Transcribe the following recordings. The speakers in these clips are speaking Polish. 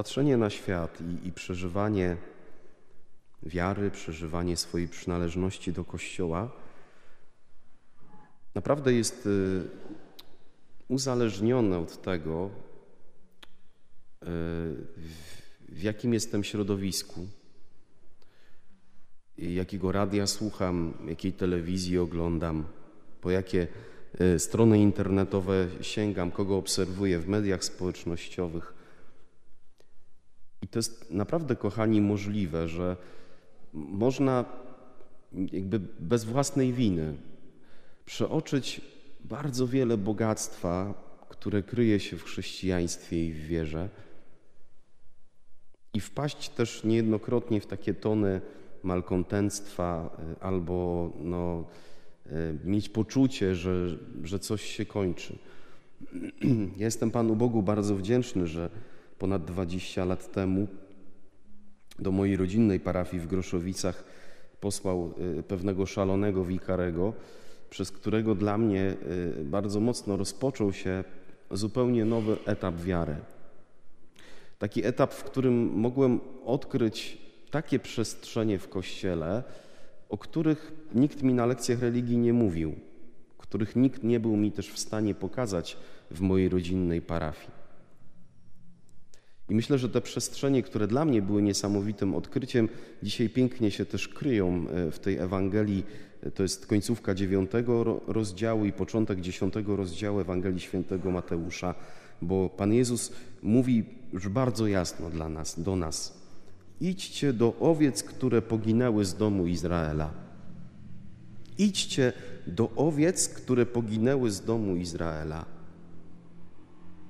Patrzenie na świat i, i przeżywanie wiary, przeżywanie swojej przynależności do Kościoła naprawdę jest y, uzależnione od tego, y, w jakim jestem środowisku, jakiego radia słucham, jakiej telewizji oglądam, po jakie y, strony internetowe sięgam, kogo obserwuję w mediach społecznościowych. I to jest naprawdę, kochani, możliwe, że można jakby bez własnej winy przeoczyć bardzo wiele bogactwa, które kryje się w chrześcijaństwie i w wierze, i wpaść też niejednokrotnie w takie tony malkontentstwa y, albo no, y, mieć poczucie, że, że coś się kończy. Ja jestem Panu Bogu bardzo wdzięczny, że ponad 20 lat temu do mojej rodzinnej parafii w Groszowicach posłał y, pewnego szalonego wikarego, przez którego dla mnie bardzo mocno rozpoczął się zupełnie nowy etap wiary. Taki etap, w którym mogłem odkryć takie przestrzenie w kościele, o których nikt mi na lekcjach religii nie mówił, których nikt nie był mi też w stanie pokazać w mojej rodzinnej parafii. I myślę, że te przestrzenie, które dla mnie były niesamowitym odkryciem, dzisiaj pięknie się też kryją e, w tej Ewangelii. To jest końcówka dziewiątego rozdziału i początek dziesiątego rozdziału Ewangelii świętego Mateusza, bo Pan Jezus mówi już bardzo jasno dla nas, do nas: Idźcie do owiec, które poginęły z domu Izraela. Idźcie do owiec, które poginęły z domu Izraela.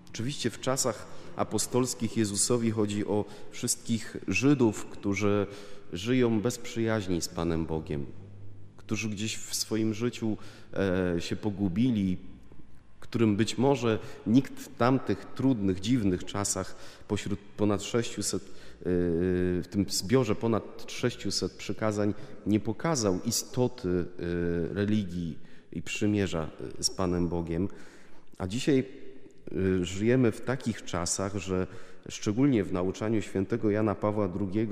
Oczywiście w czasach apostolskich Jezusowi chodzi o wszystkich Żydów, którzy żyją bez przyjaźni z Panem Bogiem, którzy gdzieś w swoim życiu e, się pogubili, którym być może nikt w tamtych trudnych, dziwnych czasach pośród ponad 600, y, w tym zbiorze ponad 600 przykazań nie pokazał istoty y, religii i przymierza z Panem Bogiem. A dzisiaj żyjemy w takich czasach, że szczególnie w nauczaniu świętego Jana Pawła II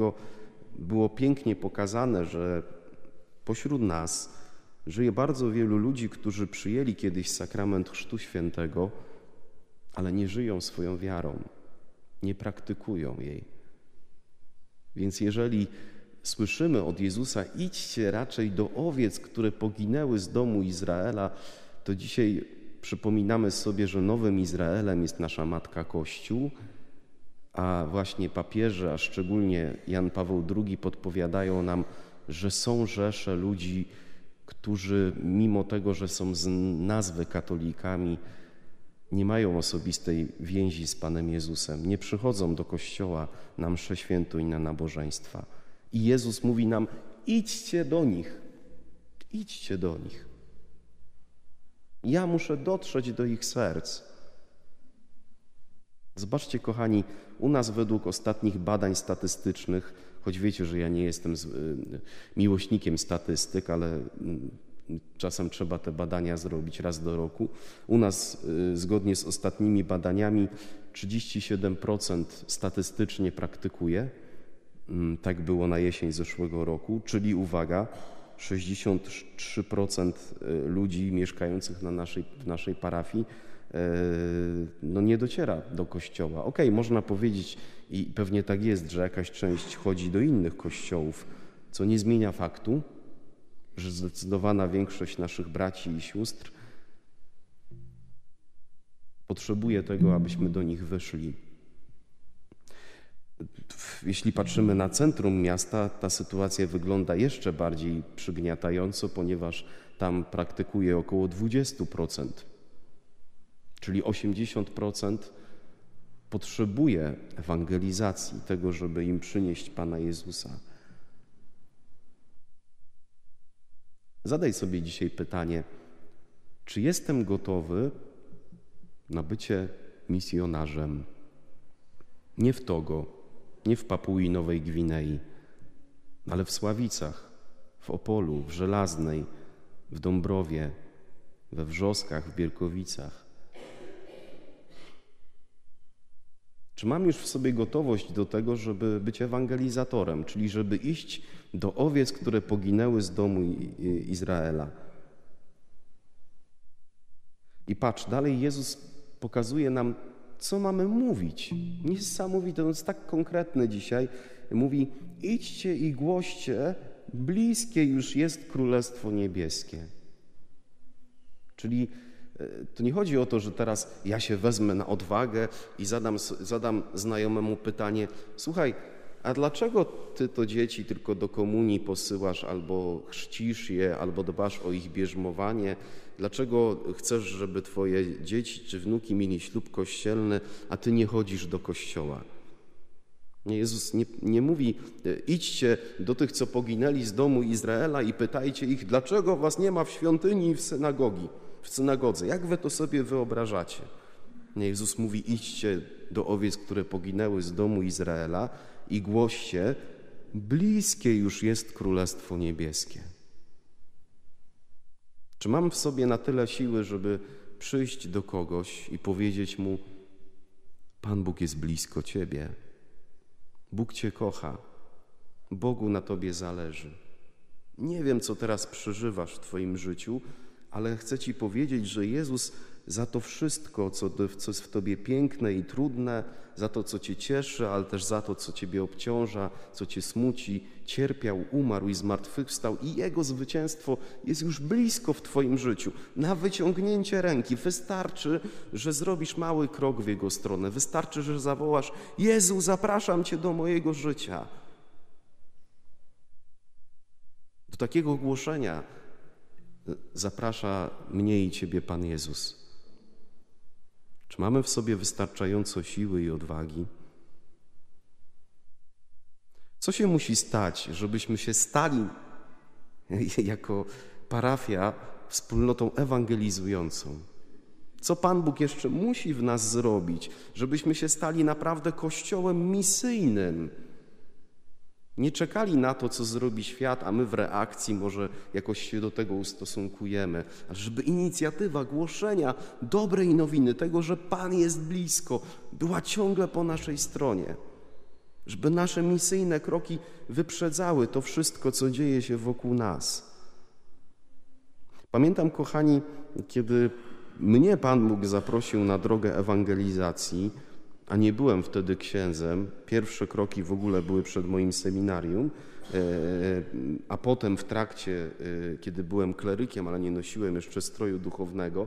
było pięknie pokazane, że pośród nas Żyje bardzo wielu ludzi, którzy przyjęli kiedyś sakrament Chrztu Świętego, ale nie żyją swoją wiarą, nie praktykują jej. Więc jeżeli słyszymy od Jezusa, idźcie raczej do owiec, które poginęły z domu Izraela, to dzisiaj przypominamy sobie, że nowym Izraelem jest nasza Matka Kościół, a właśnie papieże, a szczególnie Jan Paweł II podpowiadają nam, że są rzesze ludzi, którzy mimo tego, że są z nazwy katolikami, nie mają osobistej więzi z Panem Jezusem, nie przychodzą do kościoła na mszę świętą i na nabożeństwa. I Jezus mówi nam: idźcie do nich, idźcie do nich. Ja muszę dotrzeć do ich serc. Zobaczcie, kochani, u nas według ostatnich badań statystycznych choć wiecie, że ja nie jestem y, miłośnikiem statystyk, ale mm, czasem trzeba te badania zrobić raz do roku. U nas, y, zgodnie z ostatnimi badaniami, 37% statystycznie praktykuje. Mm, tak było na jesień zeszłego roku, czyli uwaga, 63% y, ludzi mieszkających na naszej, w naszej parafii no nie dociera do kościoła. Okej, okay, można powiedzieć, i pewnie tak jest, że jakaś część chodzi do innych kościołów, co nie zmienia faktu, że zdecydowana większość naszych braci i sióstr potrzebuje tego, abyśmy do nich wyszli. Jeśli patrzymy na centrum miasta, ta sytuacja wygląda jeszcze bardziej przygniatająco, ponieważ tam praktykuje około 20%, czyli 80% potrzebuje ewangelizacji, tego, żeby im przynieść Pana Jezusa. Zadaj sobie dzisiaj pytanie, czy jestem gotowy na bycie misjonarzem? Nie w Togo, nie w Papui Nowej Gwinei, ale w Sławicach, w Opolu, w Żelaznej, w Dąbrowie, we Wrzoskach, w Bierkowicach. Czy mam już w sobie gotowość do tego, żeby być ewangelizatorem, czyli żeby iść do owiec, które poginęły z domu Izraela? I patrz, dalej Jezus pokazuje nam, co mamy mówić. Niesamowite, on jest tak konkretny dzisiaj. Mówi: idźcie i głoście, bliskie już jest Królestwo Niebieskie. Czyli e, to nie chodzi o to, że teraz ja się wezmę na odwagę i zadam, zadam znajomemu pytanie: Słuchaj, a dlaczego ty to dzieci tylko do komunii posyłasz, albo chrzcisz je, albo dbasz o ich bierzmowanie? Dlaczego chcesz, żeby twoje dzieci czy wnuki mieli ślub kościelny, a ty nie chodzisz do kościoła? Jezus nie, nie mówi, e, idźcie do tych, co poginęli z domu Izraela i pytajcie ich, dlaczego was nie ma w świątyni i w synagogi, w synagodze. Jak wy to sobie wyobrażacie? Nie, Jezus mówi, idźcie do owiec, które poginęły z domu Izraela i głoście, bliskie już jest Królestwo Niebieskie. Czy mam w sobie na tyle siły, żeby przyjść do kogoś i powiedzieć mu: Pan Bóg jest blisko ciebie, Bóg cię kocha, Bogu na tobie zależy. Nie wiem, co teraz przeżywasz w Twoim życiu, ale chcę Ci powiedzieć, że Jezus za to wszystko, co, co jest w Tobie piękne i trudne, za to, co Cię cieszy, ale też za to, co Ciebie obciąża, co Cię smuci, cierpiał, umarł i zmartwychwstał i Jego zwycięstwo jest już blisko w Twoim życiu. Na wyciągnięcie ręki wystarczy, że zrobisz mały krok w Jego stronę. Wystarczy, że zawołasz Jezu, zapraszam Cię do mojego życia. Do takiego głoszenia zaprasza mnie i Ciebie Pan Jezus. Czy mamy w sobie wystarczająco siły i odwagi? Co się musi stać, żebyśmy się stali jako parafia wspólnotą ewangelizującą? Co Pan Bóg jeszcze musi w nas zrobić, żebyśmy się stali naprawdę kościołem misyjnym? Nie czekali na to, co zrobi świat, a my w reakcji może jakoś się do tego ustosunkujemy, ale żeby inicjatywa głoszenia dobrej nowiny, tego, że Pan jest blisko, była ciągle po naszej stronie. Żeby nasze misyjne kroki wyprzedzały to wszystko, co dzieje się wokół nas. Pamiętam, kochani, kiedy mnie Pan Bóg zaprosił na drogę ewangelizacji, a nie byłem wtedy księdzem. Pierwsze kroki w ogóle były przed moim seminarium, e, a potem w trakcie, e, kiedy byłem klerykiem, ale nie nosiłem jeszcze stroju duchownego,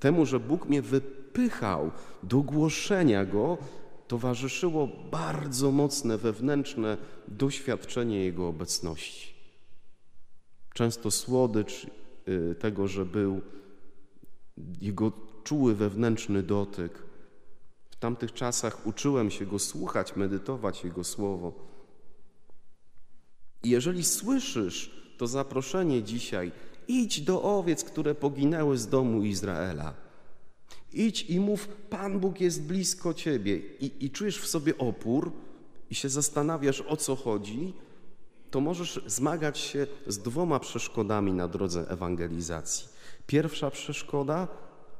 temu, że Bóg mnie wypychał do głoszenia Go, towarzyszyło bardzo mocne wewnętrzne doświadczenie Jego obecności. Często słodycz e, tego, że był Jego czuły wewnętrzny dotyk, w tamtych czasach uczyłem się Go słuchać, medytować Jego Słowo. I jeżeli słyszysz to zaproszenie dzisiaj, idź do owiec, które poginęły z domu Izraela. Idź i mów, Pan Bóg jest blisko ciebie i, i czujesz w sobie opór i się zastanawiasz, o co chodzi, to możesz zmagać się z dwoma przeszkodami na drodze ewangelizacji. Pierwsza przeszkoda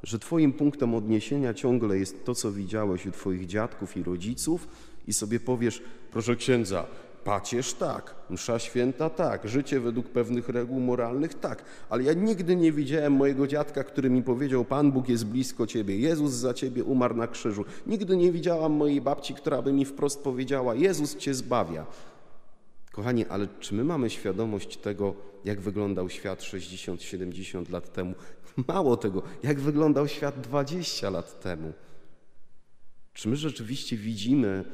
że Twoim punktem odniesienia ciągle jest to, co widziałeś u Twoich dziadków i rodziców, i sobie powiesz, proszę księdza, pacierz tak, msza święta tak, życie według pewnych reguł moralnych tak, ale ja nigdy nie widziałem mojego dziadka, który mi powiedział, Pan Bóg jest blisko Ciebie, Jezus za Ciebie umarł na krzyżu. Nigdy nie widziałam mojej babci, która by mi wprost powiedziała, Jezus Cię zbawia. Kochani, ale czy my mamy świadomość tego, jak wyglądał świat 60-70 lat temu? Mało tego, jak wyglądał świat 20 lat temu. Czy my rzeczywiście widzimy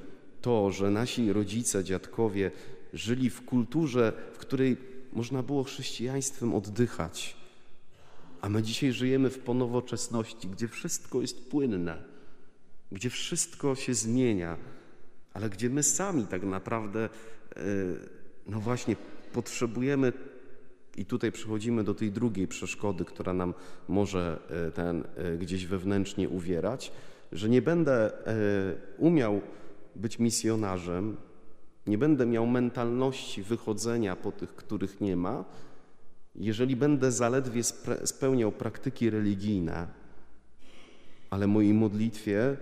to, że nasi rodzice, dziadkowie żyli w kulturze, w której można było chrześcijaństwem oddychać, a my dzisiaj żyjemy w ponowoczesności, gdzie wszystko jest płynne, gdzie wszystko się zmienia, ale gdzie my sami tak naprawdę, no właśnie, potrzebujemy i tutaj przechodzimy do tej drugiej przeszkody, która nam może e, ten e, gdzieś wewnętrznie uwierać, że nie będę umiał być misjonarzem, nie będę miał mentalności wychodzenia po tych, których nie ma, jeżeli będę zaledwie spełniał praktyki religijne, ale mojej modlitwie,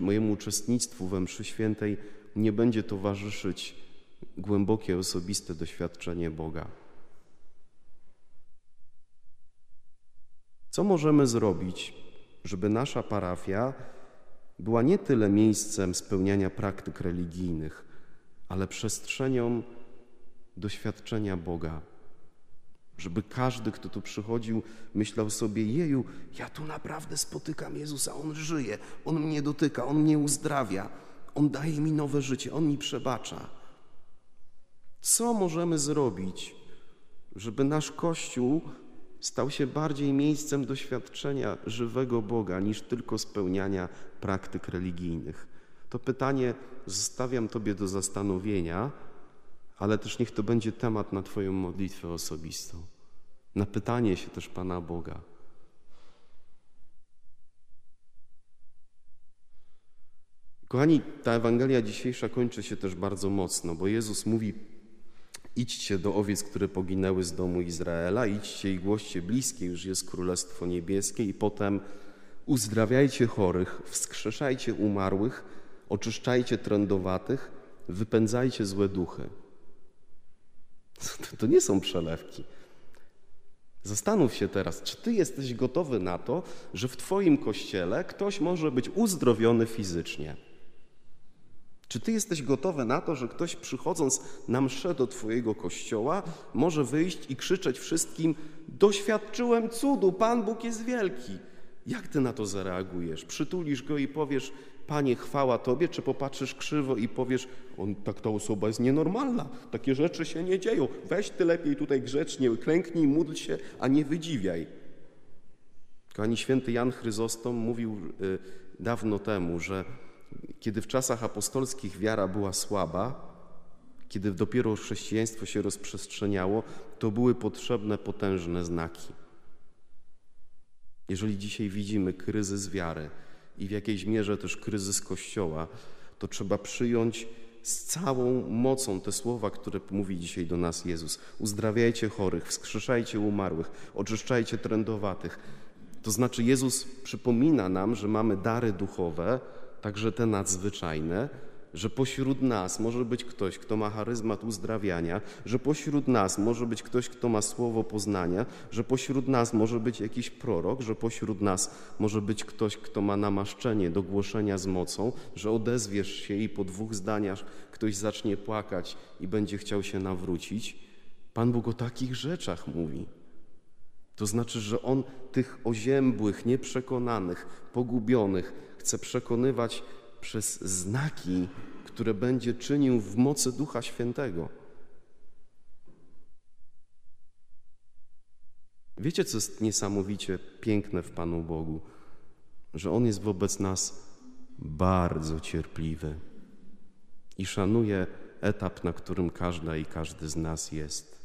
mojemu uczestnictwu we mszy świętej nie będzie towarzyszyć głębokie, osobiste doświadczenie Boga. Co możemy zrobić, żeby nasza parafia była nie tyle miejscem spełniania praktyk religijnych, ale przestrzenią doświadczenia Boga? Żeby każdy, kto tu przychodził, myślał sobie: Jeju, ja tu naprawdę spotykam Jezusa, On żyje, On mnie dotyka, On mnie uzdrawia, On daje mi nowe życie, On mi przebacza. Co możemy zrobić, żeby nasz Kościół stał się bardziej miejscem doświadczenia żywego Boga niż tylko spełniania praktyk religijnych? To pytanie zostawiam Tobie do zastanowienia ale też niech to będzie temat na Twoją modlitwę osobistą, na pytanie się też Pana Boga. Kochani, ta Ewangelia dzisiejsza kończy się też bardzo mocno, bo Jezus mówi: Idźcie do owiec, które poginęły z domu Izraela, idźcie i głoście bliskie, już jest Królestwo Niebieskie, i potem uzdrawiajcie chorych, wskrzeszajcie umarłych, oczyszczajcie trędowatych, wypędzajcie złe duchy. To, to nie są przelewki. Zastanów się teraz, czy ty jesteś gotowy na to, że w twoim kościele ktoś może być uzdrowiony fizycznie? Czy ty jesteś gotowy na to, że ktoś przychodząc na mszę do twojego kościoła może wyjść i krzyczeć wszystkim: Doświadczyłem cudu, Pan Bóg jest wielki. Jak ty na to zareagujesz? Przytulisz go i powiesz: Panie, chwała Tobie, czy popatrzysz krzywo i powiesz, on, tak ta osoba jest nienormalna, takie rzeczy się nie dzieją, weź Ty lepiej tutaj grzecznie, klęknij, módl się, a nie wydziwiaj. Kochani, święty Jan Chryzostom mówił y, dawno temu, że kiedy w czasach apostolskich wiara była słaba, kiedy dopiero chrześcijaństwo się rozprzestrzeniało, to były potrzebne potężne znaki. Jeżeli dzisiaj widzimy kryzys wiary, i w jakiejś mierze też kryzys Kościoła, to trzeba przyjąć z całą mocą te słowa, które mówi dzisiaj do nas Jezus. Uzdrawiajcie chorych, wskrzeszajcie umarłych, oczyszczajcie trędowatych. To znaczy Jezus przypomina nam, że mamy dary duchowe, także te nadzwyczajne, że pośród nas może być ktoś, kto ma charyzmat uzdrawiania, że pośród nas może być ktoś, kto ma słowo poznania, że pośród nas może być jakiś prorok, że pośród nas może być ktoś, kto ma namaszczenie do głoszenia z mocą, że odezwiesz się i po dwóch zdaniach ktoś zacznie płakać i będzie chciał się nawrócić. Pan Bóg o takich rzeczach mówi. To znaczy, że On tych oziębłych, nieprzekonanych, pogubionych chce przekonywać przez znaki, które będzie czynił w mocy Ducha Świętego. Wiecie, co jest niesamowicie piękne w Panu Bogu? Że On jest wobec nas bardzo cierpliwy i szanuje etap, na którym każda i każdy z nas jest.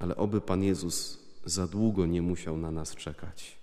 Ale oby Pan Jezus za długo nie musiał na nas czekać.